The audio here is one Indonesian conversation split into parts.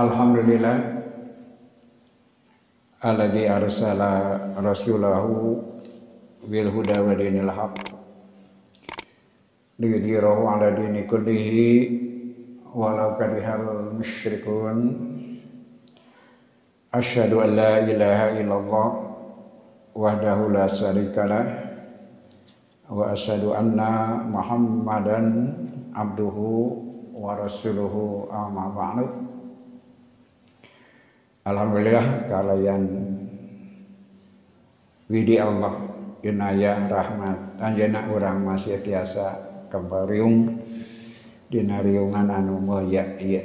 Alhamdulillah. Alladzi arsala rasulahu bil huda wa dinil haq. Liyudhirahu ala dini kullihi walau karihal musyrikun. Asyhadu an la ilaha illallah wahdahu la syarikalah wa asyhadu anna muhammadan abduhu wa rasuluhu amma ba'du Alhamdulillah kalian widi Allah inayah rahmat anjana orang masih tiasa kembariung dina riungan anu moya iya.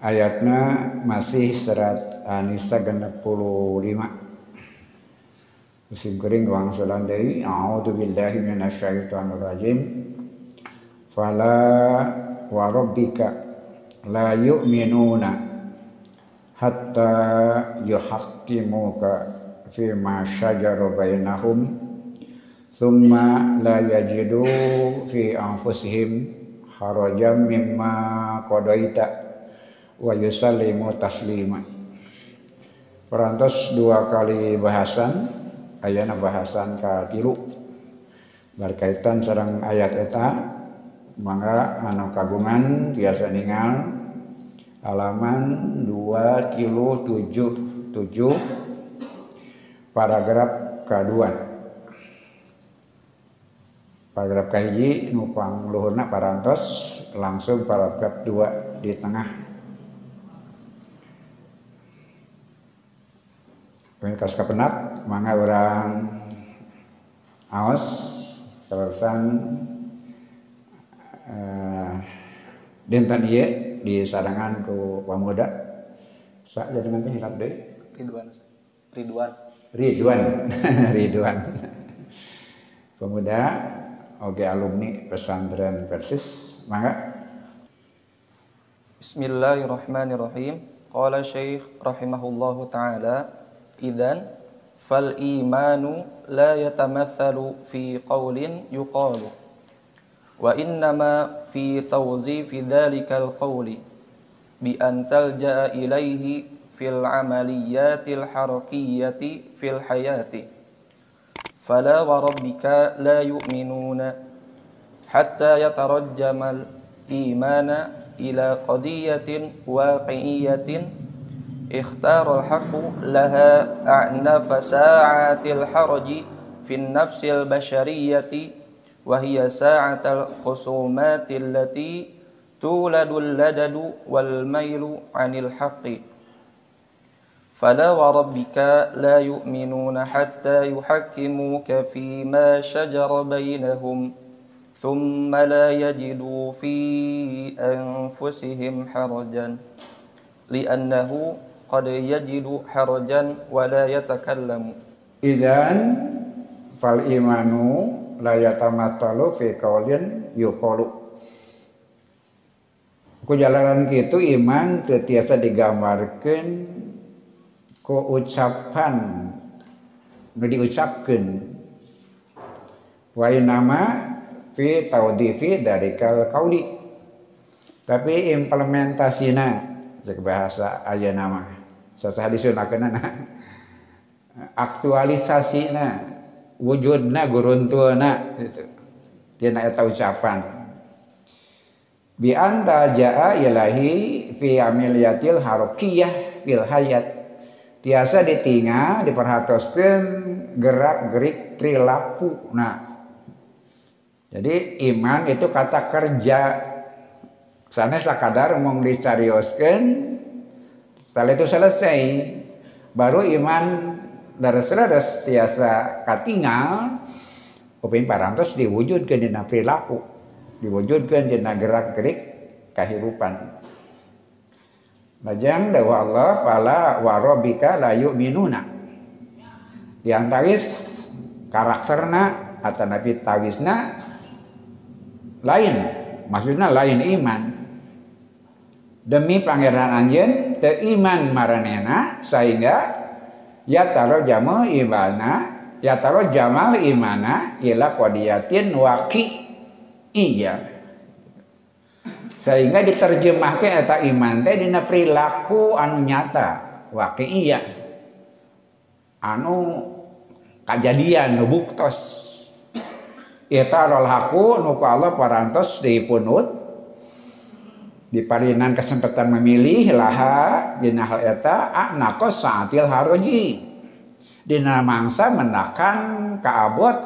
Ayatna masih serat Anisa genep puluh lima. Musim kering wang sulandai a'udhu billahi minasyaitonir rajim fala wa rabbika la yu'minuna hatta yuhaqqimuka fi ma syajara bainahum thumma la yajidu fi anfusihim harajan mimma qadaita wa yusallimu taslima. Perantos dua kali bahasan ayana bahasan ka tilu berkaitan sarang ayat eta mangga anu kagungan biasa ningal halaman 2 kilo 7 7 paragraf kedua. Paragraf kahiji nupang luhurna parantos langsung paragraf 2 di tengah. Kas kepenap, mangga orang aos terusan uh, dinten ieu di sarangan ku pemuda sak jadi nanti hilap deh. Ridwan Ridwan. Ridwan. Ridwan. Pemuda oke alumni pesantren Persis. Mangga. Bismillahirrahmanirrahim. Qala Syekh rahimahullahu taala idan fal imanu la yatamathalu fi qawlin yuqalu وإنما في توظيف ذلك القول بأن تلجأ إليه في العمليات الحركية في الحياة. فلا وربك لا يؤمنون حتى يترجم الإيمان إلى قضية واقعية. اختار الحق لها أعنف ساعات الحرج في النفس البشرية وهي ساعة الخصومات التي تولد اللدد والميل عن الحق. فلا وربك لا يؤمنون حتى يحكموك فيما شجر بينهم ثم لا يجدوا في أنفسهم حرجا لأنه قد يجد حرجا ولا يتكلم. إذن فالإيمان la yatamatalu fi qaulin yuqalu. Ku jalanan kitu iman teu tiasa digambarkeun ku ucapan nu diucapkeun. Wa nama fi taudifi dari kal kauli. Tapi implementasina cek bahasa aya nama sasa disunahkeunana. Aktualisasina wujudna guruntuana itu tina eta ucapan. Bi anta jaa ilahi fi amiliyatil harokiyah fil hayat. Tiasa ditinggal diperhatoskeun gerak gerik perilaku nah jadi iman itu kata kerja. Sana sakadar mau dicarioskeun setelah itu selesai. Baru iman daras-daras tiasa katingal upin parantos diwujudkan dina perilaku diwujudkan dina gerak-gerik kehidupan. Lajang dawa Allah fala warobika layu minuna yang tawis karakterna atau nabi tawisna lain. Maksudnya lain iman. Demi pangeran anjen te iman maranena sehingga ya taro jamal imana ya taro jamal imana ila qadiyatin waqi. Iya. Sehingga diterjemahkan eta iman teh dina perilaku anu nyata. Wakil iya. Anu kejadian nu buktos. Eta rolhaku nuku Allah parantos dipunut diparinan kesempatan memilih laha dina hal eta anakos saatil haroji. Dina mangsa menakan kaabot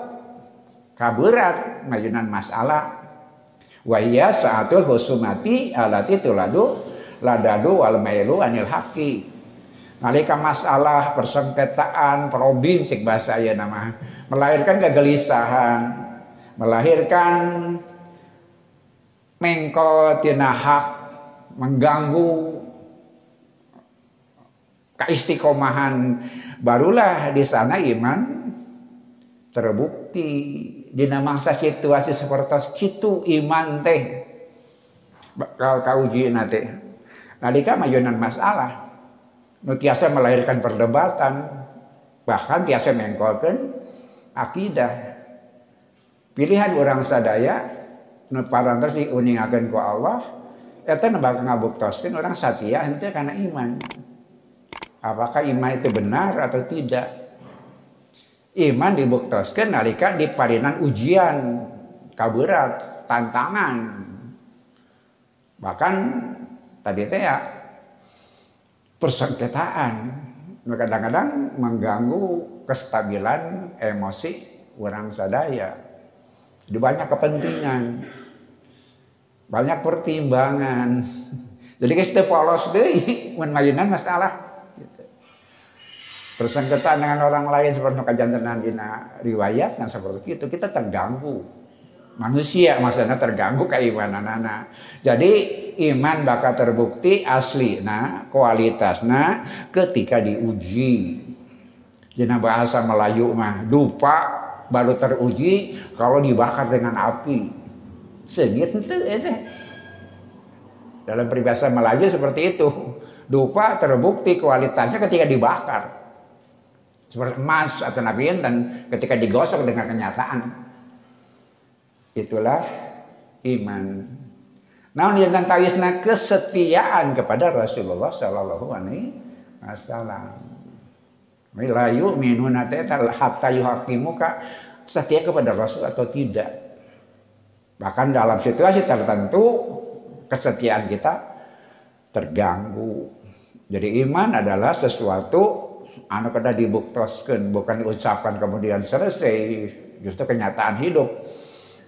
kaberat majunan masalah wahia saatul husumati alati tuladu ladadu wal mailu anil haki nalika masalah persengketaan problem cek bahasa ya nama. Melahirkan kegelisahan. Melahirkan mengko tina hak mengganggu keistiqomahan barulah di sana iman terbukti. Di mangsa situasi seperti itu iman teh bakal kauji nate. Nalika majunan masalah nu tiasa melahirkan perdebatan bahkan tiasa mengkolkan akidah. Pilihan orang sadaya parantos diuningakeun ku Allah eta bakal ngabuktoskeun orang satya henteu karena iman. Apakah iman itu benar atau tidak? Iman dibuktoskeun nalika diparinan ujian kaberat tantangan. Bahkan tadi teh ya persengketaan. Kadang-kadang mengganggu kestabilan emosi orang sadaya. Di banyak kepentingan, banyak pertimbangan. Jadi kita polos deh, mengajinan masalah. Gitu. Persengketaan dengan orang lain seperti kajantenan dina riwayat kan seperti itu kita terganggu. Manusia maksudnya terganggu keimanan anak. Jadi iman bakal terbukti asli nah kualitas nah ketika diuji. Dina bahasa Melayu mah dupa baru teruji kalau dibakar dengan api. Segit itu itu. Dalam peribahasa Melayu seperti itu. Dupa terbukti kualitasnya ketika dibakar. Seperti emas atau nabi dan ketika digosok dengan kenyataan. Itulah iman. Nah, tentang tawisna kesetiaan kepada Rasulullah Shallallahu Alaihi Wasallam. La yu'minuna hatta yuhakimuka setia kepada Rasul atau tidak. Bahkan dalam situasi tertentu kesetiaan kita terganggu. Jadi iman adalah sesuatu anu kada dibuktoskan bukan diucapkan kemudian selesai justru kenyataan hidup.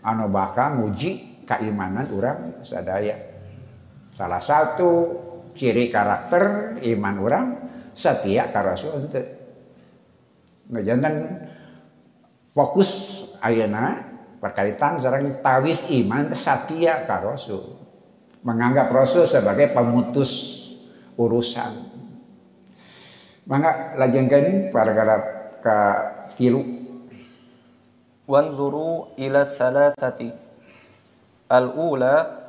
Anu bakal nguji keimanan orang sadaya. Salah satu ciri karakter iman orang setia ke Rasul itu jangan fokus ayana berkaitan sarang tawis iman satia ka Rasul. Menganggap Rasul sebagai pemutus urusan. Mangga lajengkeun paragraf ka tilu. Wanzuru ila thalathati. Al-ula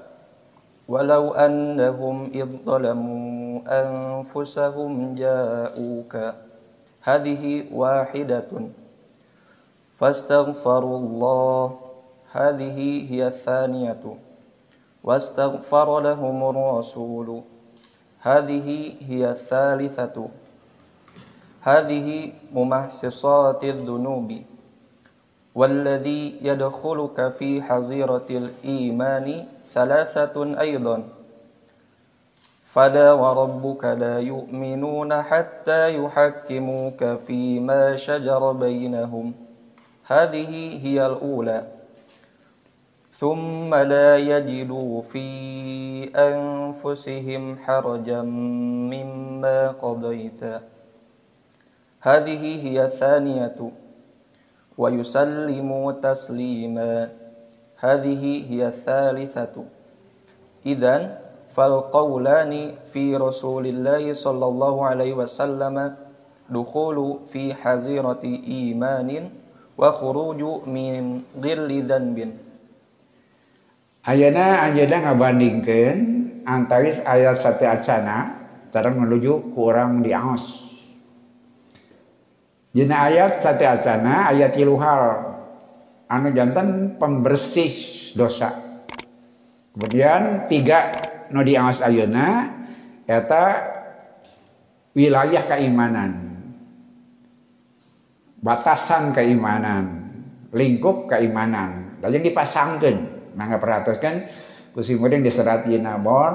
ولو أنهم إذ ظلموا أنفسهم جاءوك هذه واحدة فاستغفروا الله هذه هي الثانية. واستغفر لهم الرسول. هذه هي الثالثة. هذه ممحصات الذنوب. والذي يدخلك في حظيرة الإيمان ثلاثة أيضا. فلا وربك لا يؤمنون حتى يحكموك فيما شجر بينهم. هذه هي الأولى. ثم لا يجدوا في أنفسهم حرجا مما قضيت. هذه هي الثانية. ويسلموا تسليما. هذه هي الثالثة. إذن فالقولان في رسول الله صلى الله عليه وسلم دخول في حزيرة إيمان وخروج من غل ذنب. Ayana anjeuna ngabandingkeun antaris ayat sate acana terang menuju kurang diangos. Dina ayat sate acana ayat tiluhal anu jantan pembersih dosa. Kemudian tiga nu diawas ayeuna eta wilayah keimanan. Batasan keimanan. Lingkup keimanan. Lalu dipasangkan mangga perhatikan kusi kemudian diserat di nabor.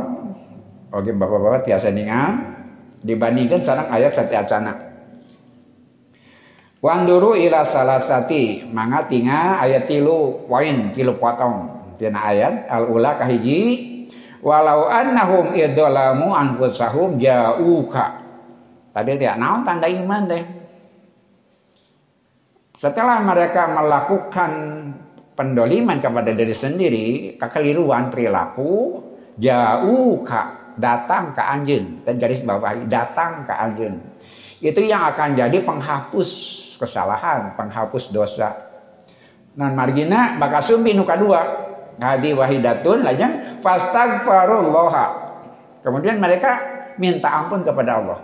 Oke bapak-bapak tiasa ningal dibandingkan sekarang ayat sati acana. Wanduru ila salasati. Mangga tinga ayat tilu poin tilu potong. Tina ayat al ula kahiji. Walau annahum idolamu anfusahum jauka. Tadi tidak naon tanda iman deh setelah mereka melakukan pendoliman kepada diri sendiri kekeliruan perilaku jauh kak datang ke anjing dan garis bawah datang ke anjing itu yang akan jadi penghapus kesalahan, penghapus dosa. Nan margina bakal sumpi nu kadua. Hadi wahidatun lajang fastagfarullah. Kemudian mereka minta ampun kepada Allah.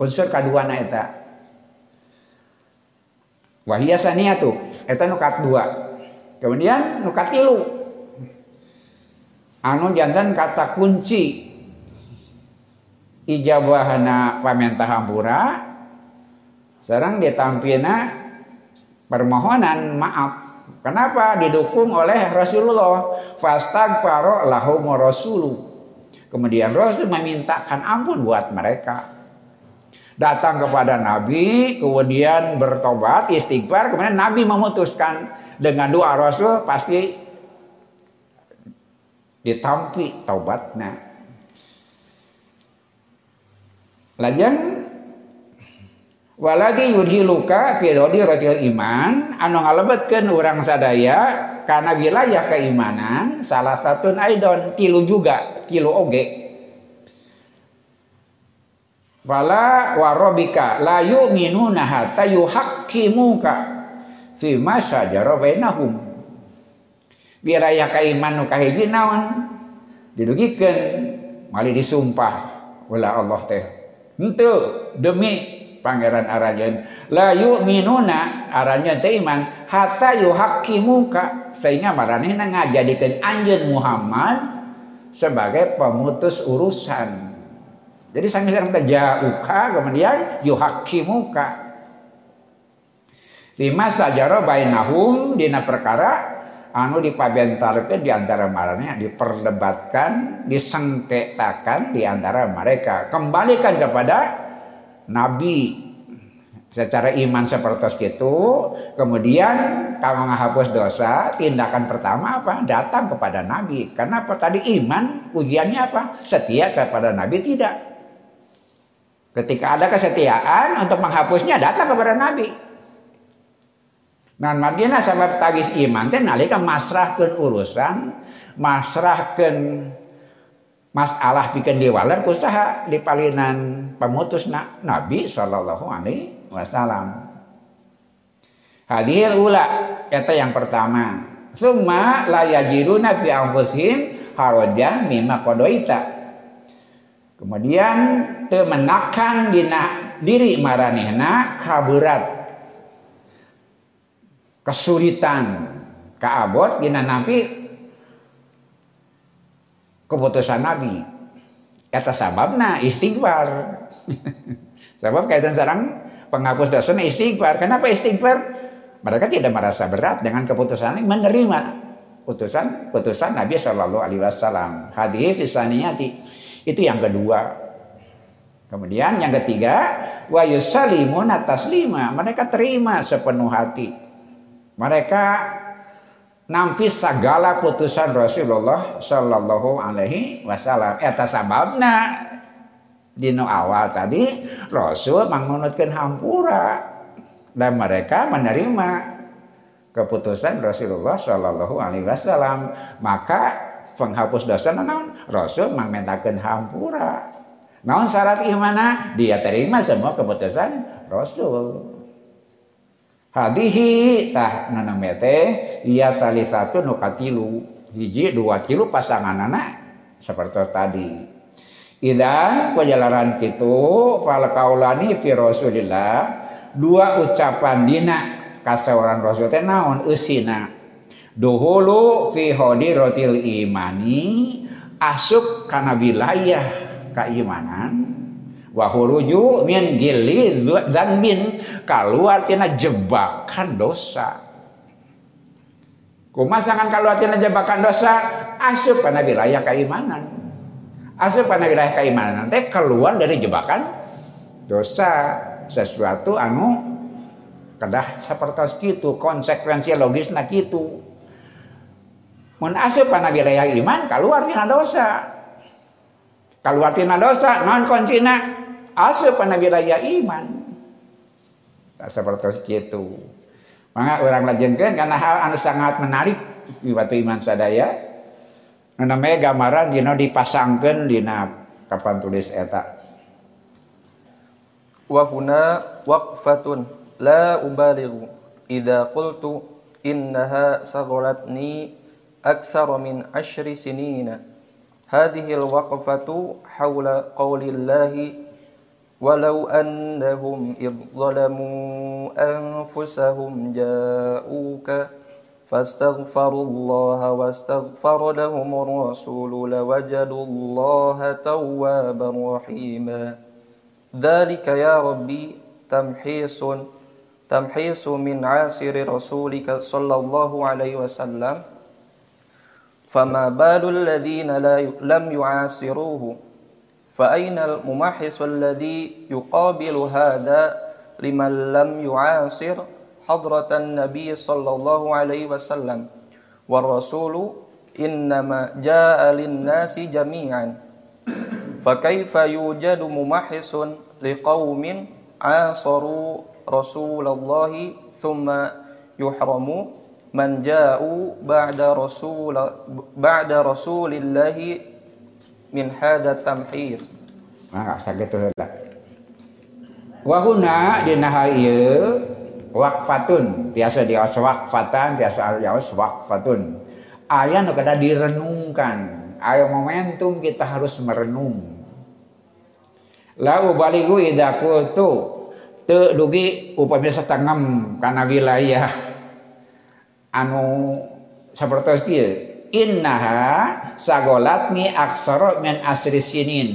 Unsur kadua na eta. Wahia saniyatu, eta nu dua. Kemudian nu katilu. Anu jantan kata kunci ijabahana pamentah hampura sekarang ditampilna permohonan maaf. Kenapa? Didukung oleh Rasulullah. Fastagfaro lahum rasulu. Kemudian Rasul memintakan ampun buat mereka. Datang kepada Nabi, kemudian bertobat, istighfar, kemudian Nabi memutuskan dengan doa Rasul pasti ditampi taubatnya. Lajang waladi yudhiluka fi rotil iman anu ngalebetkeun urang sadaya karena wilayah keimanan salah satu aidon tilu juga tilu oge Fala warobika la yu'minuna hatta yuhaqqimuka fi ma syajara bainahum. Wilayah keiman nu kahiji naon? Didugikeun mali disumpah ulah Allah teh. Henteu demi pangeran arajan la yu'minuna arajan teh iman hatta yuhaqqimuka sehingga maranehna ngajadikeun anjeun Muhammad sebagai pemutus urusan jadi sami sareng teh jauka kemudian yuhaqqimuka Fima sajara bainahum dina perkara anu dipabentarkeun di antara diperdebatkan, disengketakan di antara mereka. Kembalikan kepada nabi. Secara iman seperti itu kemudian kalau menghapus dosa tindakan pertama apa? Datang kepada nabi. Karena apa tadi iman ujiannya apa? Setia kepada nabi tidak ketika ada kesetiaan untuk menghapusnya datang kepada nabi Nah, margina sebab tagis iman teh nalika masrahkeun urusan, masrahkeun masalah bikin diwaler kusaha di palinan pemutus na, Nabi Shallallahu Alaihi Wasallam. Hadir ula eta yang pertama. Summa la yajiruna fi anfusihim harajan mimma qadaita. Kemudian temenakan dina diri maranehna kaburat kesulitan kaabot dina nabi keputusan Nabi. Kata sababna istighfar. Sebab kaitan sarang penghapus dosa istighfar. Kenapa istighfar? Mereka tidak merasa berat dengan keputusan ini menerima putusan putusan Nabi Shallallahu Alaihi Wasallam. Hadis fisaniyati itu yang kedua. Kemudian yang ketiga, wa yusalimun atas lima. Mereka terima sepenuh hati. Mereka nampi segala putusan Rasulullah Shallallahu Alaihi Wasallam. Eta sababna dino awal tadi Rasul mengunutkan hampura dan mereka menerima keputusan Rasulullah Shallallahu Alaihi Wasallam. Maka penghapus dosa naon? Rasul memintakan hampura. Naon syarat imana dia terima semua keputusan Rasul. Hadihi tah naname teh iya tali satu nukatilu hiji dua kilo pasangan anak seperti tadi. Idan pejalaran itu fal kaulani fi Rasulillah. Dua ucapan dina kasawaran Rasul teh naon? Eusina duhulu fi hadiratil imani asup kana wilayah keimanan wa huruju min gili min keluar tina jebakan dosa. Kumasangan keluar tina jebakan dosa asup kana wilayah keimanan. Asup kana wilayah keimanan teh keluar dari jebakan dosa. Sesuatu anu kedah seperti itu konsekuensi logisnya gitu mun asup kana wilayah iman keluar tina dosa. Keluar tina dosa non kuncina? Asup pada wilayah iman. Tak seperti itu. Maka orang lajengkeun karena hal anu sangat menarik di waktu iman sadaya namanya gambaran dina dipasangkan dina kapan tulis eta. Wa huna waqfatun la ubalighu idza qultu innaha sagharatni akthar min ashri sinina hadhihi alwaqfatu hawla qawli llahi ولو أنهم إذ ظلموا أنفسهم جاءوك فاستغفروا الله واستغفر لهم الرسول لوجدوا الله توابا رحيما. ذلك يا ربي تمحيص تمحيص من عاسر رسولك صلى الله عليه وسلم. فما بال الذين لم يعاصروه؟ فأين الممحص الذي يقابل هذا لمن لم يعاصر حضرة النبي صلى الله عليه وسلم؟ والرسول إنما جاء للناس جميعا. فكيف يوجد ممحص لقوم عاصروا رسول الله ثم يحرم man ja'u ba'da rasul ba'da rasulillah min hadha tamhis. Ah rasa gitu lah. Wa huna dina haieu ya, waqfatun. Biasa dia waqfatan biasa dia waqfatun. Aya nu kada direnungkan. Aya momentum kita harus merenung. La baligu idza qultu teu dugi upami setengah kana wilayah anu sapertos kieu innaha sagolatni aksara min asri sinin.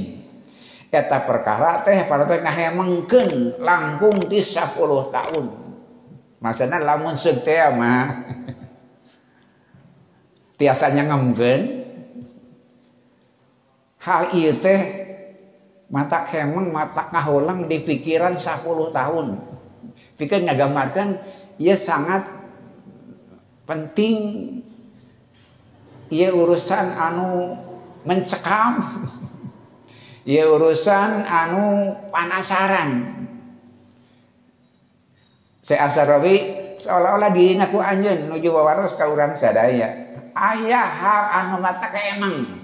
Eta perkara teh pada teh ngahemengkeun langkung ti 10 tahun. Maksudna lamun seuk teh mah. Tiasanya ngemkeun. Hal ieu teh mata kemeng mata ngahulang di pikiran 10 tahun. Pikir ngagamarkan ia sangat penting ia urusan anu mencekam ia urusan anu panasaran. Saya asarawi seolah-olah dina ku anjeun nuju wawaros ka urang sadaya. Ayah hal anu mata emang.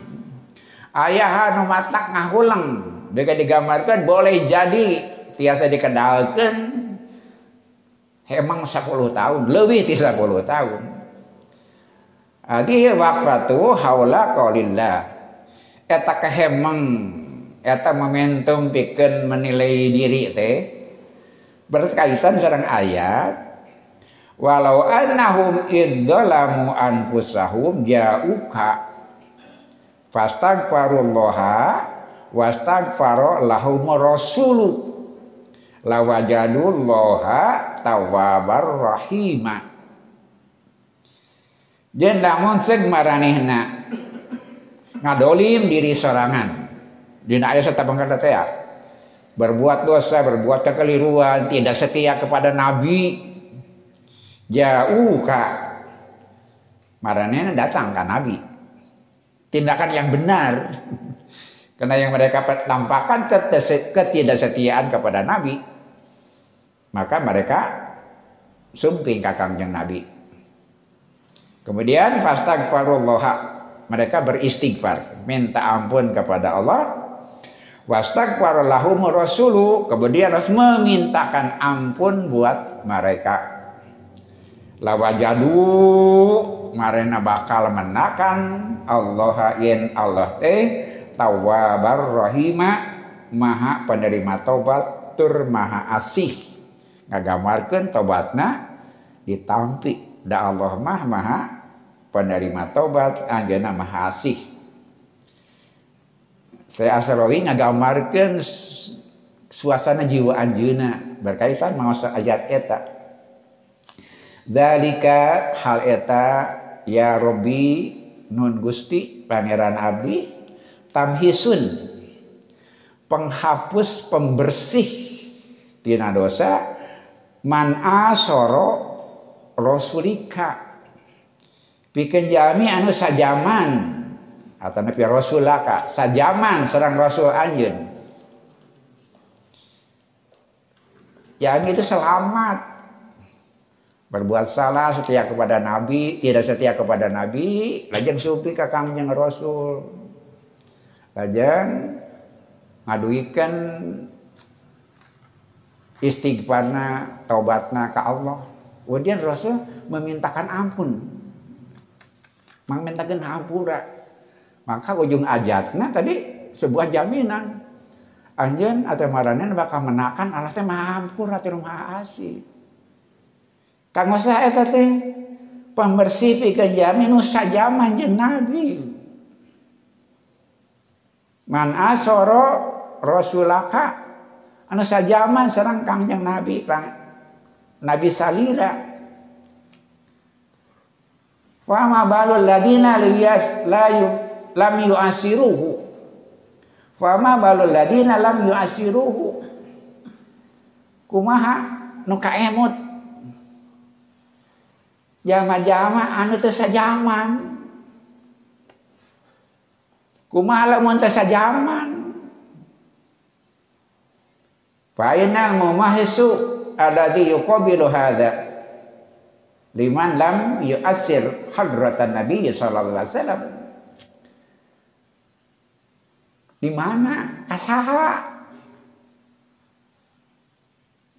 Ayah anu mata ngahulang. Deka digambarkan boleh jadi tiasa dikenalkan emang 10 tahun lebih ti 10 tahun Adi wakfatu haula qaulillah. Eta kehemeng eta momentum pikeun menilai diri teh berkaitan sareng ayat walau annahum idzalamu anfusahum ja'uka fastaghfarullaha wastaghfara lahum rasulu lawajadullaha tawwabar rahimah dan namun seg maranehna ngadolim diri sorangan. Dina ayat satu pangkata teh berbuat dosa berbuat kekeliruan tidak setia kepada nabi. Jauh kak. Maranehna datang ke nabi. Tindakan yang benar. Karena yang mereka tampakkan ketidaksetiaan kepada nabi maka mereka sumping kakang nabi Kemudian fastaghfirullah. Mereka beristighfar, minta ampun kepada Allah. Wastaghfar rasulu, kemudian harus memintakan ampun buat mereka. Lawajadu. Marena bakal menakan. Allah in Allah teh tawabar rahima. Maha penerima tobat tur maha asih. Ngagamarkeun tobatna ditampi da Allah mah maha penerima tobat anjeunna maha asih. Saya asrawi ngagamarkeun suasana jiwa anjeunna berkaitan maos ayat eta. Dalika hal eta ya Robi nun Gusti pangeran abdi tamhisun penghapus pembersih tina dosa man asoro rasulika. Pikeun jami anu sajaman. Atau nabi rasulaka. Sajaman serang rasul anjeun. Yang itu selamat. Berbuat salah setia kepada nabi tidak setia kepada nabi lajeng supi ka kangjeng rasul. Lajeng ngaduikan istighfarna taubatna ke Allah kemudian Rasul memintakan ampun. Memintakan hampura maka ujung ajatnya tadi sebuah jaminan. Anjen atau maranen bakal menakan Allah teh maha teh maha asih kang usah eta teh pembersih pikeun jami nu sajaman jeung nabi. Man asoro rasulaka anu sajaman sareng kangjeng nabi nabi salira wa ma balul ladina liyas la yu lam yuasiruhu. Wa balul ladina lam yuasiruhu. Kumaha? Nu kaemut. Jama-jama anu teu sajaman. Kumaha lamun teu sajaman? Fa'inal mumahisu alladhi yuqabilu hadha liman lam yu'assir hadratan Nabi sallallahu alaihi wasallam. Di mana? Kasaha?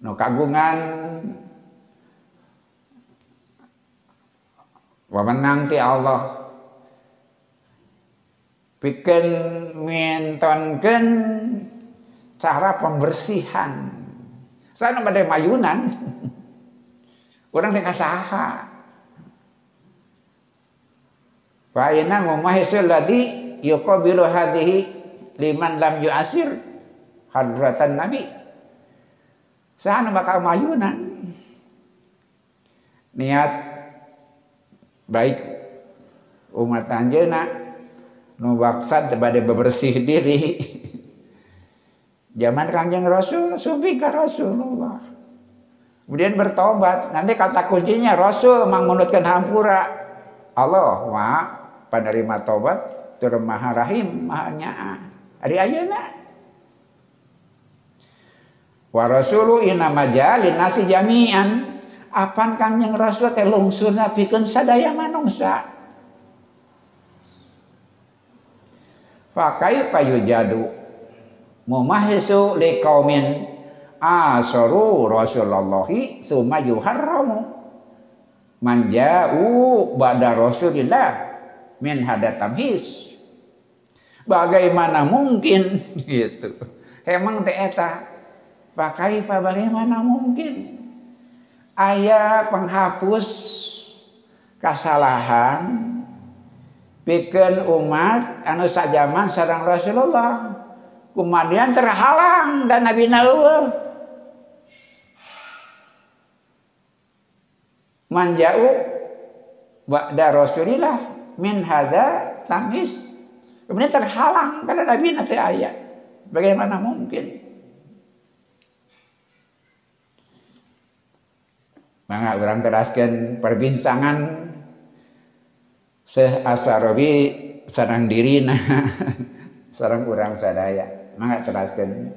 No kagungan wewenang ti Allah pikeun mintonkeun cara pembersihan. Saya pada mayunan. Orang tengah saha. Fa'ina mumahisul ladhi yuqabilu hadhihi liman lam yu'asir hadratan nabi. Saya bakal mayunan. Niat baik umat anjeuna nu baksad bade bebersih diri Zaman kanjeng Rasul, sufi ke Rasulullah. Kemudian bertobat. Nanti kata kuncinya Rasul mengunutkan hampura. Allah wa penerima tobat tur maha rahim maha nyaa. Ari ayeuna. Wa rasulu inna majalin nasi jami'an. Apan kanjeng Rasul teh lungsurna pikeun sadaya manungsa. Fa kaifa yujadu mumahisu liqaumin asaru rasulullahi summa yuharramu. Man ja'u ba'da rasulillah min hadat tamhis. Bagaimana mungkin? Gitu. Emang teh eta? Pakaifa bagaimana mungkin? Ayah penghapus kesalahan bikin umat anu sajaman sarang Rasulullah kemudian terhalang dan Nabi Nawar manjau ba'da Rasulillah min hadza tamis kemudian terhalang karena Nabi nanti ayat. Bagaimana mungkin? Maka orang teraskan perbincangan. Syekh Asarawi sarang dirina sarang orang sadaya Mangga teraskan.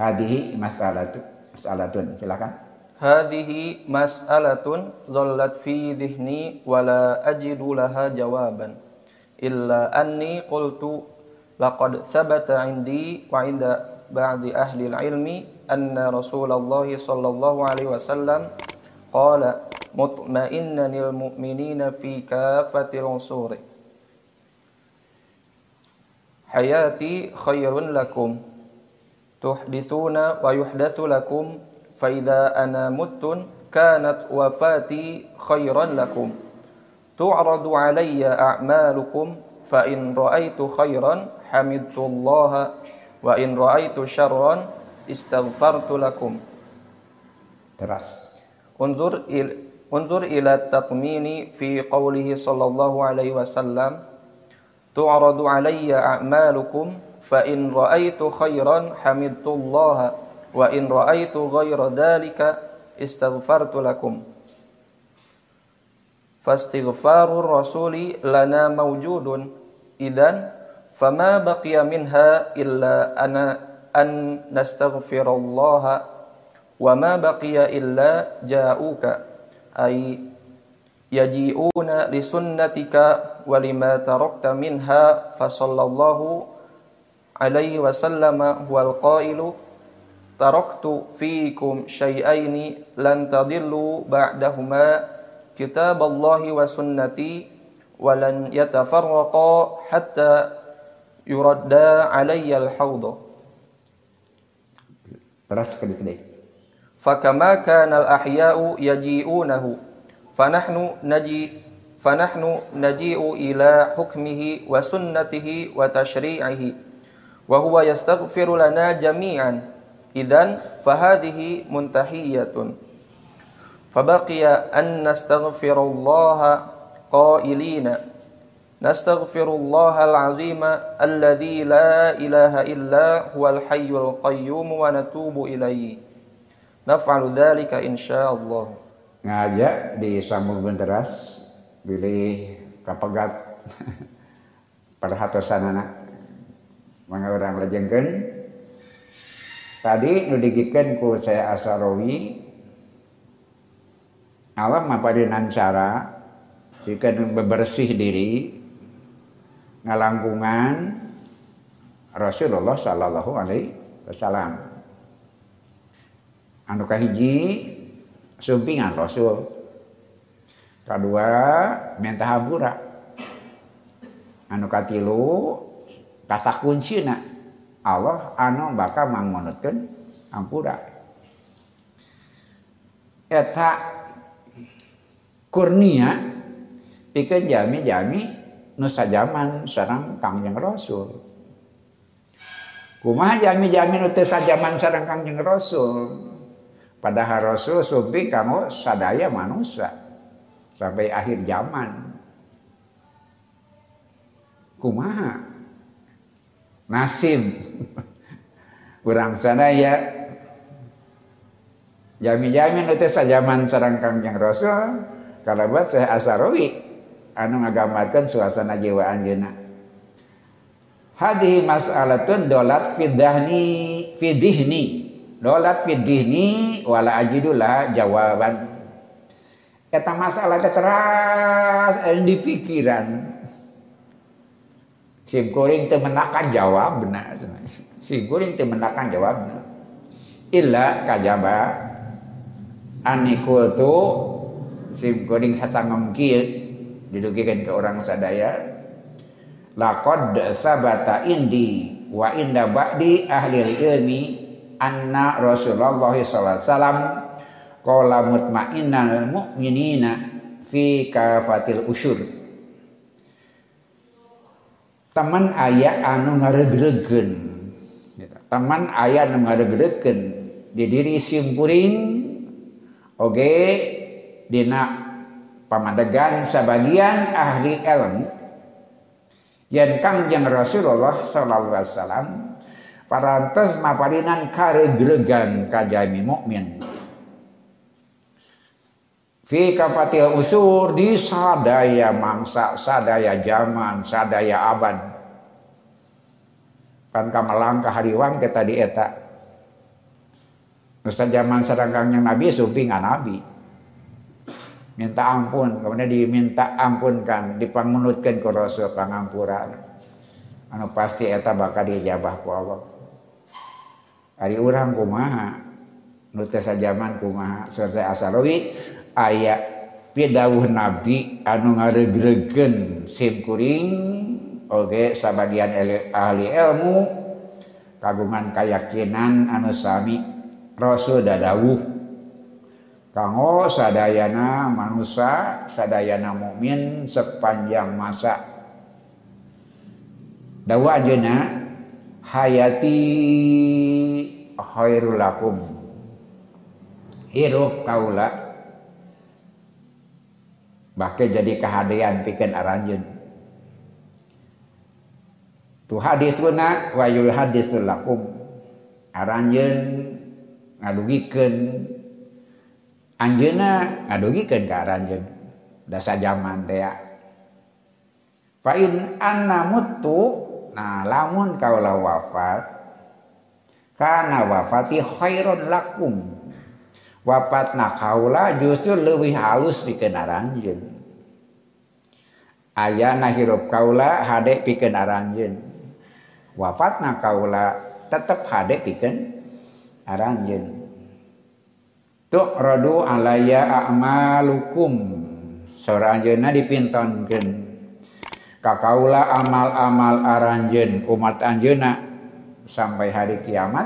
Hadihi mas'alatun. Mas'alatun. Silakan. Hadihi mas'alatun zallat fi dhihni wa la ajidu laha jawaban. Illa anni qultu laqad thabata indi wa inda ba'di ahli ilmi anna Rasulullah sallallahu alaihi wasallam qala mutma'innan lil mu'minina fi kafatil usuri hayati khairun lakum tuhdithuna wa yuhdatsu lakum fa idza ana muttun kanat wafati khairan lakum tu'radu alayya a'malukum fa in ra'aitu khairan hamidtullaha wa in ra'aitu syarran istaghfartu lakum Teras. Unzur il unzur ila taqmini fi qawlihi sallallahu alaihi wasallam tu'radu alayya a'malukum fa in ra'aitu khairan hamidtullaha wa in ra'aitu ghayra dhalika istaghfartu lakum. Fastighfarur rasuli lana mawjudun. Idan fama baqiya minha illa ana an nastaghfirallaha wa ma baqiya illa ja'uka. Ay yaji'una li sunnatika wa lima tarakta minha fa sallallahu alaihi wasallam huwal qailu taraktu fiikum syai'aini lan tadillu ba'dahuma kitaballahi wa sunnati wa lan yatafarraqa hatta yuradda alayya al-hawd fakama kana al-ahya'u yaji'unahu fanahnu naji fanahnu naji'u ila hukmihi wa sunnatihi wa tashri'ihi wa huwa yastaghfiru lana jami'an idan fahadhihi muntahiyatun fabaqiya an nastaghfirullaha qailina nastaghfirullaha al-azima alladhi la ilaha illa huwal hayyul qayyum wa natubu ilaihi naf'alu dhalika insyaallah ngajak di sambung benteras pilih kapegat. Perhatosan anak. Mga orang lejengkeun tadi nu ku saya Asarawi alam apa cara jika bebersih diri. Ngalangkungan Rasulullah Sallallahu Alaihi Wasallam. Anu kahiji sumpingan Rasul. Kedua minta hampura anu katilu kata kuncina Allah anu bakal mangmonotkeun hampura eta kurnia pikeun jami-jami nu sajaman sareng Kangjeng Rasul. Kumaha jami-jami nu teu sajaman sareng Kangjeng Rasul padahal Rasul sumpi kamu sadaya manusia. Sampai akhir zaman. Kumaha? Nasib kurang sadaya jami-jami nu teu sajaman sareng Kangjeng Rasul kalau buat saya Asarawi anu ngagambarkan suasana jiwa anjeuna hadhihi mas'alatun dolat fidahni fidihni dolat fidihni wala ajidulah jawaban. Eta masalah teras di pikiran. Sim kuring teu menakan jawabna. Sim kuring teu menakan jawabna. Illa kajaba. Anikul tu sim kuring sasangem kieu didugikan ke orang sadaya. Laqad sabata indi wa inda ba'di ahli ilmi anna Rasulullah sallallahu alaihi wasallam qala mutmainnal mu'minina fi kafatil usyur. Teman aya anu ngaregregen teman aya anu ngaregregen di diri simpuring oge dina pamadegan sebagian ahli ilmu. Yang kangjeng Rasulullah sallallahu alaihi wasallam parantos maparinan karegregan kajami mukmin. Fi kafatil usur di sadaya mangsa sadaya zaman sadaya abad kan kamalang kahariwang kita di eta. Nusa zaman yang Nabi sumpingan Nabi. Minta ampun kemudian diminta ampunkan dipangunutkan ke Rasul pangampuran anu pasti eta bakal dijabah ku Allah Ari urang kumaha? Nutesa sajaman kumaha? Surga asalawi aya pidawuh nabi anu ngaregregen simkuring oge sabagian ahli ilmu kagungan kayakinan anu sami rasul dadawuh. Kanggo sadayana manusia sadayana mukmin sepanjang masa. Dawa ajeuna hayati khairul lakum. Hirup kaula. Bahkan jadi kehadian pikan aranjeun tu hadis tuna wa yul hadisul lakum. Aranjeun ngadugikeun anjeuna ngadugikeun ka aranjeun dasa zaman teh ya. fa in anna mutu nah lamun kaula wafat kana wafati khairun lakum. Wafat kaula justru lebih halus bikin aranjen ayah hirup kaula hadek bikin aranjen wafat kaula tetap hadek bikin aranjen tuk rodu alaya a'malukum. Seorang anjeuna dipintonkeun kakaula amal-amal aranjen umat anjeuna sampai hari kiamat.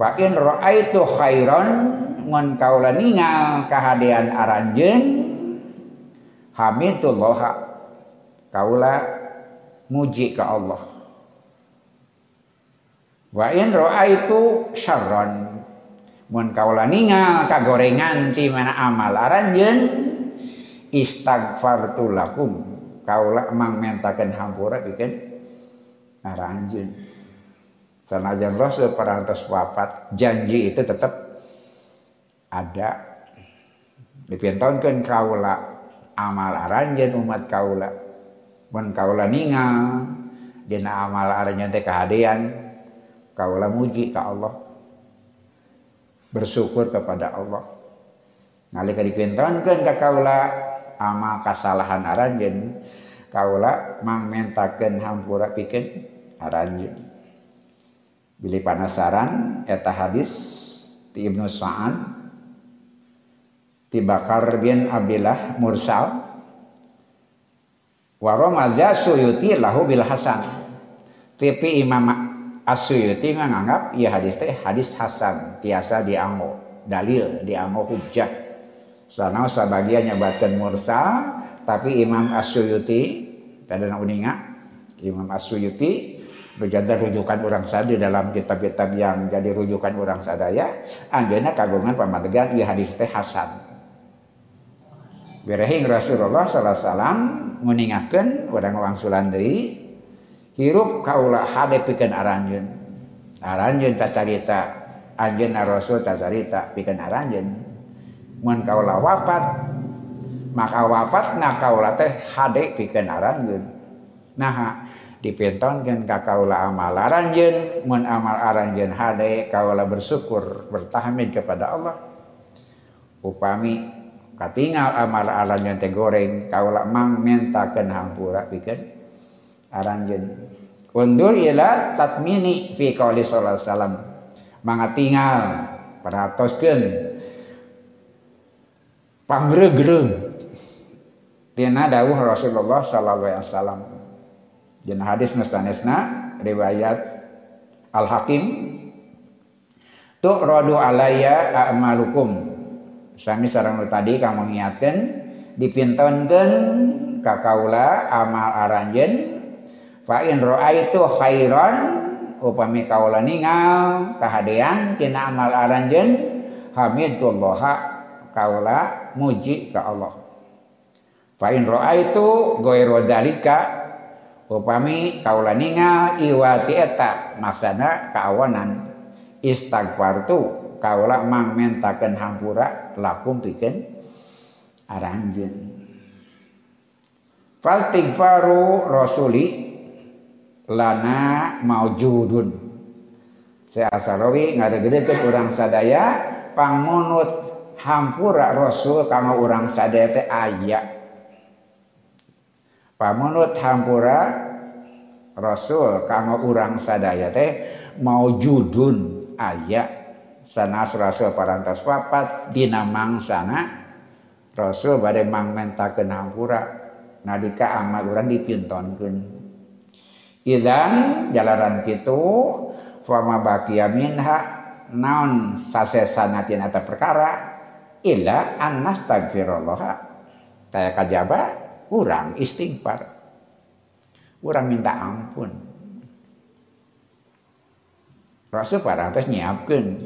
Fa in raaitu khairan mun kaula ningal kahadean aranjeun hamidullah kaula muji ke Allah. Wa in raaitu syarran mun kaula ningal kagorengan ti mana amal aranjeun istighfartu lakum kaula mang mentakeun hampura bikin aranjeun sanajan Rasul parantos wafat janji itu tetap ada. Dipintonkeun kaula amal aranjeun umat kaula mun kaula ningal dina amal aranjeun teh kahadean kaula muji ka Allah. Bersyukur kepada Allah. Nalika dipintonkeun ka kaula amal kasalahan aranjeun. Kaula mangmentakeun hampura pikeun aranjeun. Bili panasaran eta hadis ti Ibnu Sa'ad ti Bakar bin Abdullah Mursal. Wa ramaza Suyuti lahu bil hasan. Tapi Imam As-Suyuti ya hadis teh hadis hasan tiasa dianggo dalil dianggo hujjah sana sebagian nyebatkan mursal tapi Imam As-Suyuti tadi uninga Imam As-Suyuti berjanda rujukan orang sadaya dalam kitab-kitab yang jadi rujukan orang sadaya anjana kagungan pamadegan ya hadis teh hasan Berehing Rasulullah sallallahu alaihi wasallam nguningakeun urang wangsulan deui hirup kaula hade pikeun aranjeun. Aranjeun cacarita anjeunna Rasul cacarita pikeun aranjeun. Mun kaula wafat. Maka wafatna kaula teh hade pikeun aranjeun. Nah, dipintonkeun ka kaula amal aranjeun, mun amal aranjeun hade kaula bersyukur bertahmid kepada Allah. Upami katingal amal aranjeun teh goreng kaula mang mentakeun hampura pikeun aranjeun undur ila tatmini fi qouli sallallahu alaihi wasallam. Mangga tinggal paratoskeun pangregreng. Tina dawuh Rasulullah sallallahu alaihi wasallam. Dina hadis nustanesna riwayat Al Hakim tu'radu alayya a'malukum. Sami sarang tadi kamu ngiatkan dipintonkan kakaula amal aranjen fa in itu khairan upami kaula ningal kahadean tina amal aranjen hamidullah kaula muji ka Allah. Fa in itu ghairu dalika upami kaula ningal iwati eta maksana kaawanan istighfartu kaula mang mentakeun hampura lakum pikeun aranjeun. Faltighfaru rasuli lana maujudun. Saya asarawi ngadegedekeun urang sadaya pangunut hampura rasul kanggo urang sadaya teh aya pamunut hampura rasul kanggo urang sadaya teh maujudun aya sanas rasul parantos wafat dina mangsana rasul bade mangmentakeun hampura nadika amal urang dipintonkeun. Idan jalaran kitu fama bakia minha naon sasesana tina perkara illa an nastagfirullah saya kajaba kurang istighfar. Kurang minta ampun. Rasul parantos nyiapkan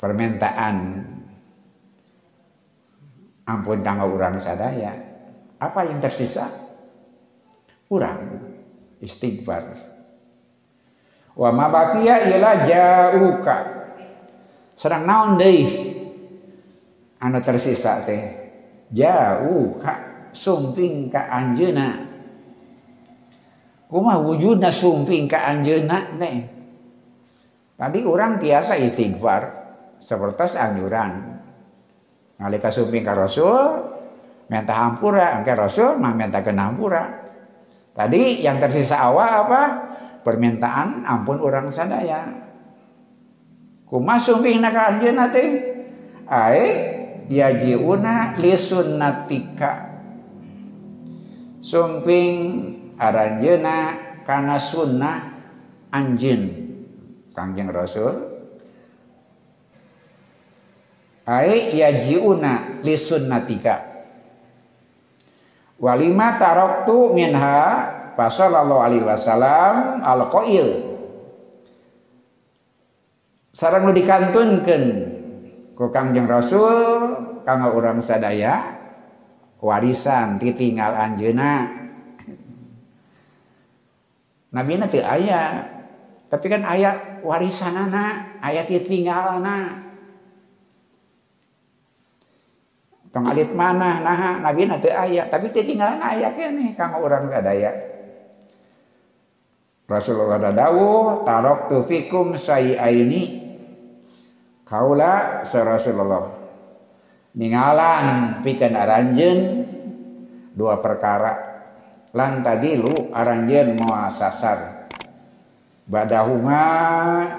permintaan ampun kanggo urang sadaya. Apa yang tersisa? Kurang istighfar wa ma baqiya ila jauka serang naon deui? Anu tersisa teh jauka sumping ka anjeuna. Kumaha wujudna sumping ka anjeuna teh? Tadi orang tiasa istighfar seperti anjuran. Nalika sumping ka rasul minta hampura angke rasul mah minta kenampura Tadi yang tersisa awal apa? Permintaan ampun orang sadaya. Kuma sumping naka anjeuna teh ai yajiuna li sunnatika. Sumping aranjeuna kana sunnah anjeun Kangjeng Rasul. Ai yajiuna li sunnatika walima taroktu minha sallallahu alaihi wasallam al qail sarang nu dikantunkeun ku Kangjeng Rasul kanggo urang sadaya warisan ditinggal anjeuna. Nabi nanti ayat tapi kan ayat warisanana ayat ditinggalna tong alit mana nah nabi nanti ayat tapi tinggalan ayat nih kang orang daya Rasulullah dadawu tarok tu fikum aini kaula sa Rasulullah ningalan pikan aranjen dua perkara. Lan tadilu aranjen mau sasar. Badahuma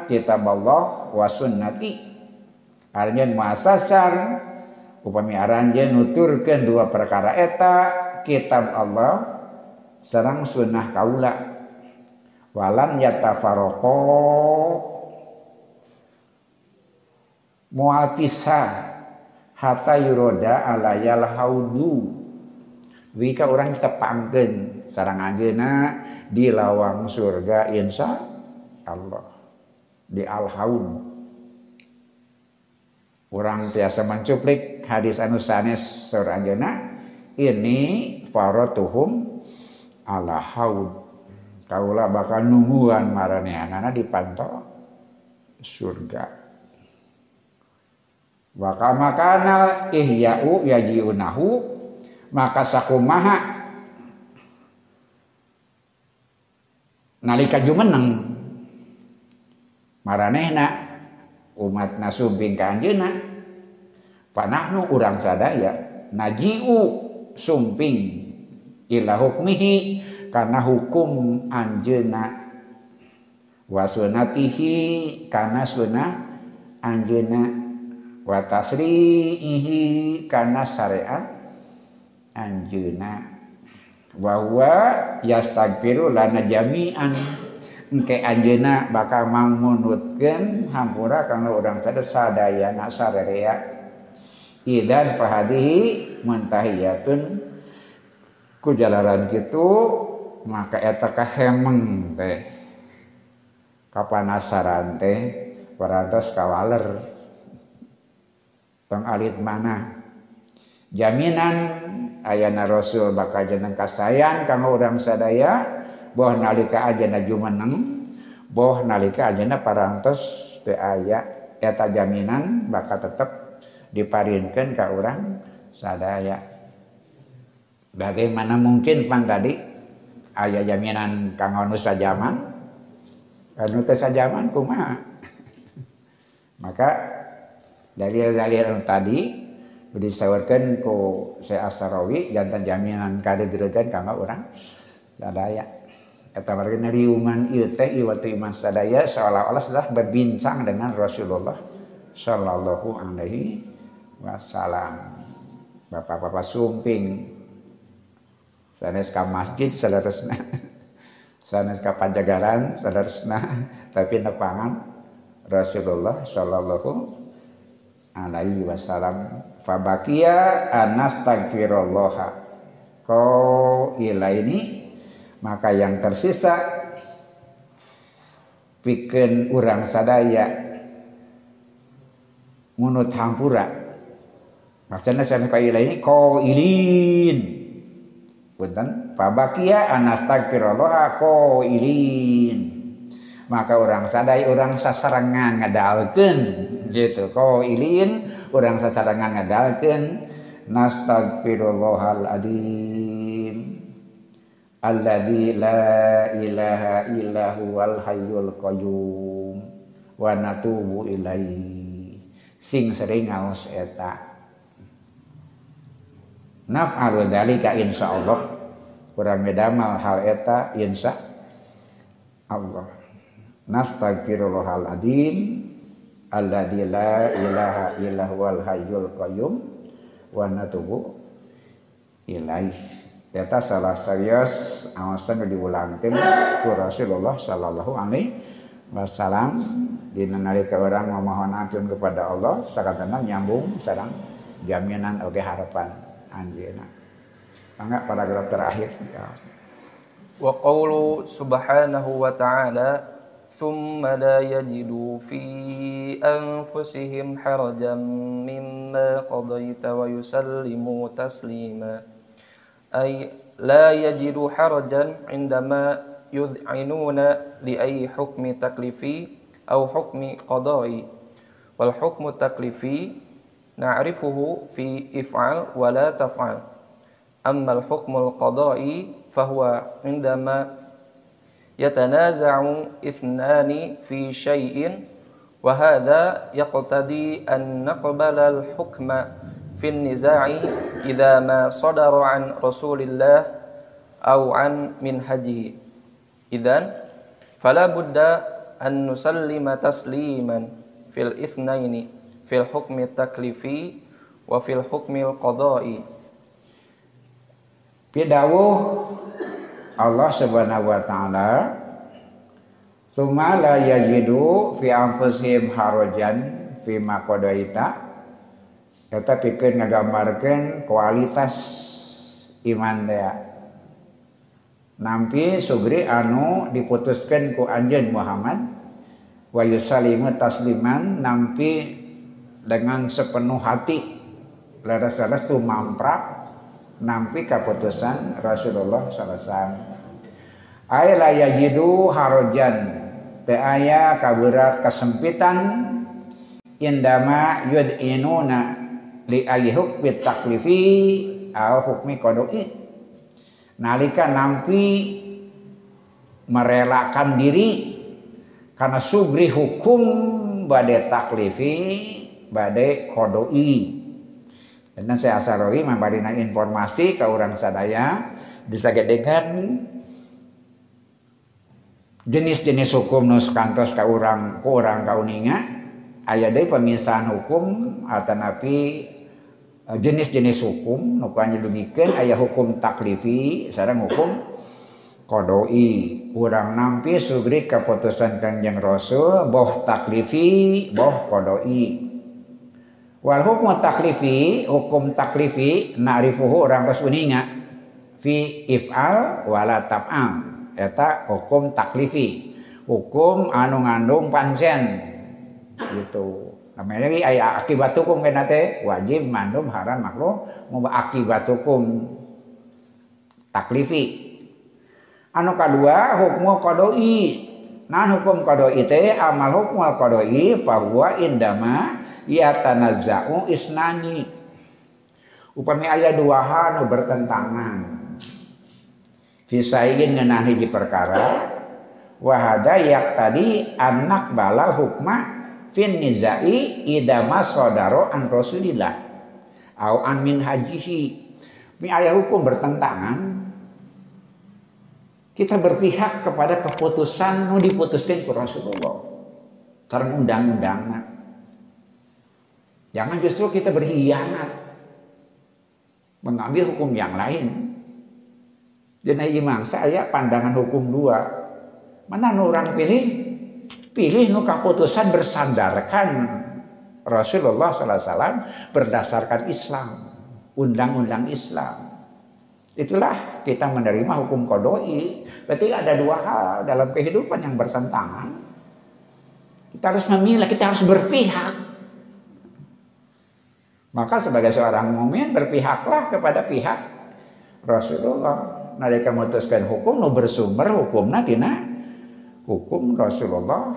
kitab Allah wa sunnati. Aranjen mau sasar upami aranje nuturkan dua perkara eta kitab Allah serang sunnah kaula walam yatafaroko. Mual pisah. Hatta yuroda alayal haudu. Wika orang tepangken sarang anjeuna di lawang surga insya Allah. Di al haud orang tiasa mencuplik hadis anu sanes anjeuna ini faratuhum ala haud kaula bakal nungguan maranehanana dipantau surga. Bakal makana ihya'u yajiunahu maka sakumaha. Nalika jumeneng. Maranehna umat nasumping ka anjeuna panahnu urang sadaya najiu sumping ila hukmihi karena hukum anjeuna wa sunatihi karena sunnah anjeuna wa tasrihi karena syariat anjeuna. Wa huwa lana jami'an. Engke anjeuna bakal mangunutkeun hampura kana urang teh sadayana sarerea. Idan fahadihi muntahiyatun. Ku jalaran kitu maka eta kahemeng teh. Kapanasaran teh parantos kawaler. Tong alit mana? Jaminan ayana rasul bakal jeneng kasayan kanggo urang sadaya boh nalika ajana jumeneng boh nalika ajana parantos teu aya. Eta jaminan bakal tetep diparinkeun ka urang sadaya. Bagaimana mungkin pang tadi aya jaminan kanggo nu sajaman anu teu sajaman kumaha maka dalil-dalil tadi disawarkan ku saya Asarawi jantan jaminan kadegeregan kanggo urang sadaya Kata mereka neriuman ieu teh waktu iman sadaya seolah-olah sudah berbincang dengan Rasulullah Shallallahu Alaihi Wasallam. Bapak-bapak sumping sanes ka masjid salatesna sanes kapajagaran sadarsna tapi nepangan Rasulullah sallallahu alaihi wasallam. Fabakia anastagfirullah kau ini maka yang tersisa bikin orang sadaya munut hampura. Maksudnya saya ila ini kau ilin Punten, fabakia anastagfirullah ko ilin. Maka orang sadai orang sasarangan ngadalkeun gitu. Ko ilin orang sasarangan ngadalkeun nastagfirullahal adim. Alladzi la ilaha illa huwal hayyul qayyum wa natubu ilaihi. Sing sering ngaos eta naf'alu dzalika insyaallah. Kurang medamal hal eta insya Allah. Nastaghfirullahal adzim alladzi la ilaha illa huwal hayyul qayyum wa natubu ilaih. Eta salah serius awasan diulangkeun ku Rasulullah sallallahu alaihi wasallam. Dina nalika orang memohon ampun kepada Allah sakatana nyambung sareng jaminan oge harapan anjeuna mangga paragraf terakhir ya wa qawlu subhanahu wa ta'ala ثم لا يجدوا في أنفسهم حرجا مما قضيت ويسلموا تسليما أي لا يجدوا حرجا عندما يذعنون لأي حكم تكليفي أو حكم قضائي والحكم التكليفي نعرفه في افعل ولا تفعل. أما الحكم القضائي فهو عندما يتنازع اثنان في شيء وهذا يقتضي أن نقبل الحكم في النزاع إذا ما صدر عن رسول الله أو عن منهجه. إذن فلا بد أن نسلم تسليما في الاثنين. Fil hukmi taklifi wa fil hukmi qadai Pidawuh Allah Subhanahu wa taala Suma la yajidu fi anfusihim harajan fi ma qadaita. Eta pikeun ngagambarkeun kualitas iman dea nampi sugri anu diputuskan ku anjeun Muhammad wa yusallimu tasliman nampi dengan sepenuh hati. Leres-leres tu mamprak nampi keputusan Rasulullah SAW ay la yajidu harojan te aya kaberat kesempitan. Indama yud'inuna li ayi hukmi taklifi au hukmi kodoi. Nalika nampi merelakan diri karena sugri hukum badai taklifi badai kodoi. Dan saya asaroi memberikan informasi ke orang sadaya. Disaged dengan jenis-jenis hukum nus kantos ke orang ke orang kauninga ayah dari pemisahan hukum atau napi eh, jenis-jenis hukum. Nukanya demikian ayah hukum taklifi sekarang hukum kodoi. Orang nampi sugri keputusan kanjeng rasul boh taklifi boh kodoi Wal hukum taklifi, hukum taklifi na'rifuhu orang terus uninga fi if'al wala taf'al. Eta hukum taklifi. Hukum anu ngandung pancen. Gitu. Namanya lagi ayat akibat hukum kena teh wajib mandum haram makruh mau akibat hukum taklifi. Anu kedua hukum kodoi. Nah hukum kodoi teh amal hukum kodoi bahwa indama ya tanazza'u isnani. Upami aya dua hal bertentangan. Fisain ngeunah hiji perkara wahada yak tadi anak balal hukma fin nizai idama sodaro an rasulillah. Au an min hajihi. Mi ayah hukum bertentangan. Kita berpihak kepada keputusan nu diputuskan ku Rasulullah. Karena undang-undang Jangan justru kita berkhianat. Mengambil hukum yang lain. Dina imang saya pandangan hukum dua. Mana nu orang pilih? Pilih nu keputusan bersandarkan Rasulullah SAW berdasarkan Islam, undang-undang Islam. Itulah kita menerima hukum kodoi. Berarti ada dua hal dalam kehidupan yang bertentangan. Kita harus memilih, kita harus berpihak. Maka sebagai seorang mumin berpihaklah kepada pihak Rasulullah nalika memutuskan hukum nu bersumber hukumna tina hukum Rasulullah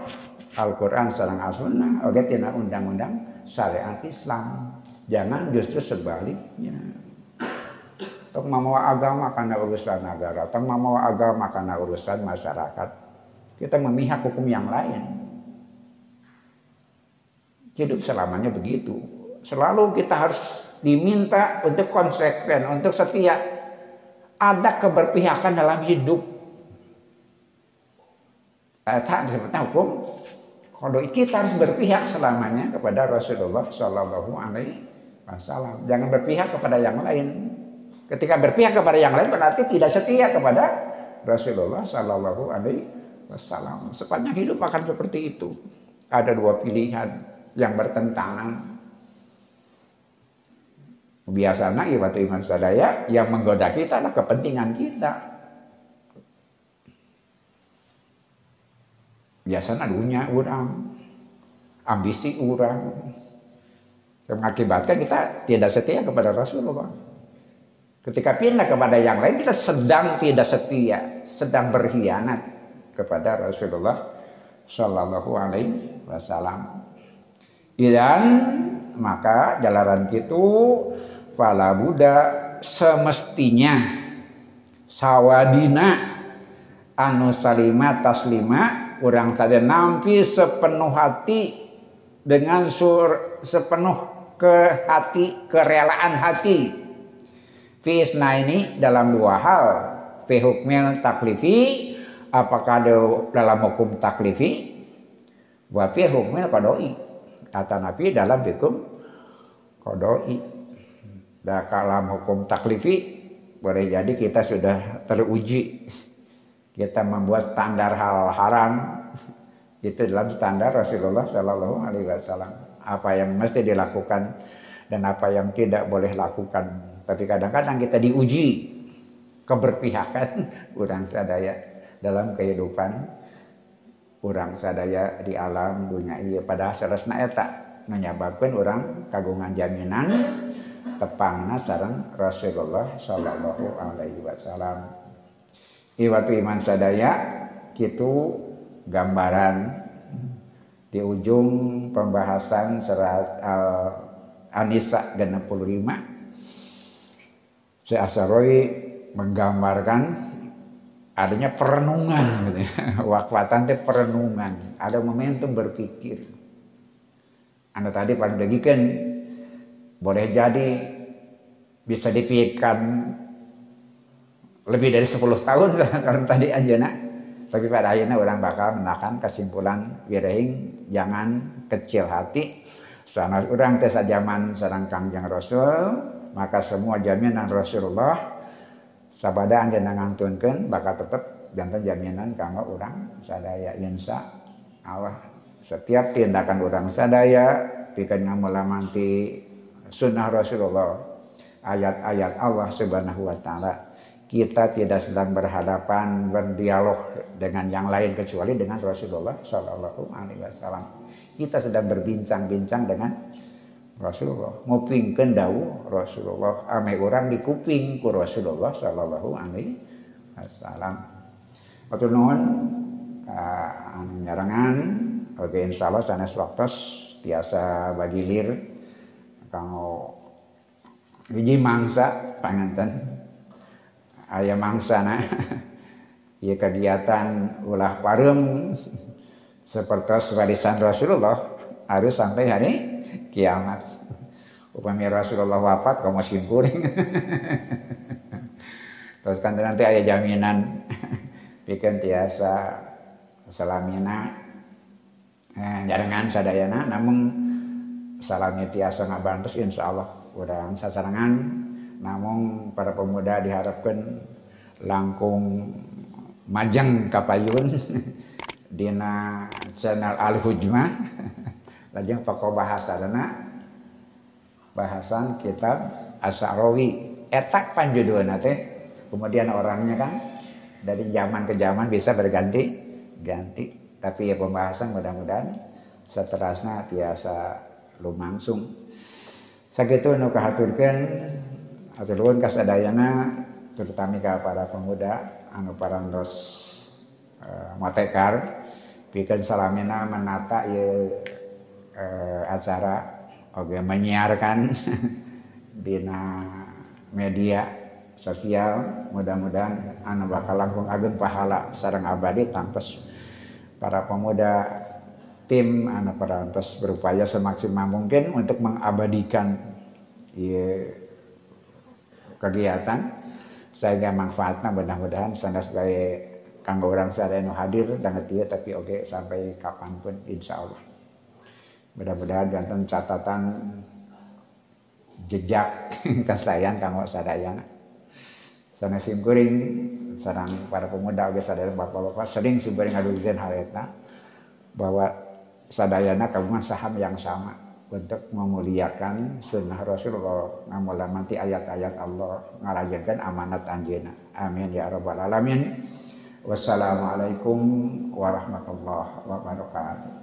Al-Quran sarang As-Sunnah oke tina undang-undang syariat Islam jangan justru sebaliknya Tok mamawa agama karena urusan negara, tok mamawa agama karena urusan masyarakat. Kita memihak hukum yang lain. Hidup selamanya begitu. Selalu kita harus diminta untuk konsekuen, untuk setia ada keberpihakan dalam hidup. Tak disebutnya hukum. Kalau kita harus berpihak selamanya kepada Rasulullah Shallallahu Alaihi Wasallam. Jangan berpihak kepada yang lain. Ketika berpihak kepada yang lain berarti tidak setia kepada Rasulullah Shallallahu Alaihi Wasallam. Sepanjang hidup akan seperti itu. Ada dua pilihan yang bertentangan Biasanya ibadah iman sadaya yang menggoda kita adalah kepentingan kita. Biasanya dunia orang, ambisi orang, yang mengakibatkan kita tidak setia kepada Rasulullah. Ketika pindah kepada yang lain kita sedang tidak setia, sedang berkhianat kepada Rasulullah Shallallahu Alaihi Wasallam. Dan maka jalanan itu fala Buddha semestinya. Sawadina anu salima taslima orang tadi nampi sepenuh hati dengan sur sepenuh ke hati kerelaan hati. Fisna ini dalam dua hal. Fi hukmil taklifi apakah dalam hukum taklifi? Wa fi hukmil qadoi atau nabi dalam hukum qadoi Nah, kalam hukum taklifi boleh jadi kita sudah teruji. Kita membuat standar hal haram itu dalam standar Rasulullah Shallallahu Alaihi Wasallam. Apa yang mesti dilakukan dan apa yang tidak boleh lakukan. Tapi kadang-kadang kita diuji keberpihakan orang sadaya dalam kehidupan orang sadaya di alam dunia iya pada seresna eta menyebabkan orang kagungan jaminan tepangna sareng Rasulullah Shallallahu Alaihi Wasallam. Iwatu iman sadaya gitu gambaran di ujung pembahasan serat Al Anisa 65 si Asaroi menggambarkan adanya perenungan gitu. wakwatan itu perenungan ada momentum berpikir anda tadi pada bagikan boleh jadi bisa dipikirkan lebih dari 10 tahun kalau tadi aja nak. Tapi pada akhirnya orang bakal menakan kesimpulan wirahing jangan kecil hati. Sana orang tes zaman sarang kangjeng Rasul, maka semua jaminan Rasulullah sabada anjeun ngantunkeun bakal tetap jantan jaminan kanggo orang sadaya insya Allah setiap tindakan orang sadaya bikin ngamulamanti sunnah Rasulullah, ayat-ayat Allah Subhanahu wa taala. Kita tidak sedang berhadapan berdialog dengan yang lain kecuali dengan Rasulullah Shallallahu alaihi wasallam. Kita sedang berbincang-bincang dengan Rasulullah. Ngupingkeun dawuh Rasulullah ame orang di kuping ku Rasulullah Shallallahu alaihi wasallam. Matur nuhun anu nyarangan oke insyaallah sanes waktu tiasa bagilir kanggo hiji mangsa panganten aya mangsana ieu kegiatan ulah parem seperti warisan Rasulullah harus sampai hari kiamat. Upami Rasulullah wafat kamu simpuring terus kan nanti ada jaminan. Bikin tiasa selamina eh, jarangan sadayana namun salamnya tiasa ngabantus insya Allah urang sasarangan. Namun para pemuda diharapkan langkung majeng kapayun. Dina channel Al Hujmah. Lajeng pokok bahasa dana. Bahasan kitab Asarawi etak panjudulna teh kemudian orangnya kan dari zaman ke zaman bisa berganti ganti tapi ya pembahasan mudah-mudahan seterusnya tiasa lumangsung. Sakitu nu kahaturkeun aturun kasadayana terutama ke para pemuda anu parantos uh, matekar bikin salamina menata ya uh, acara oke menyiarkan dina media sosial. Mudah-mudahan anu bakal langkung ageng pahala sarang abadi tantos para pemuda tim anu perantos berupaya semaksimal mungkin untuk mengabadikan ya, kegiatan. Sehingga manfaatnya mudah-mudahan sana sebagai kanggo orang sadaya hadir dan dia tapi oke okay, sampai kapan pun insya Allah. Mudah-mudahan jantan catatan jejak kesayangan kanggo sadaya sana simkuring sarang para pemuda oke sadaya bapak-bapak sering simkuring ngadugikan hal itu bahwa sadayana kagungan saham yang sama untuk memuliakan sunnah Rasulullah. Ngamulamati ayat-ayat Allah ngalajenkan amanat anjena. Amin ya rabbal alamin. Wassalamualaikum warahmatullahi wabarakatuh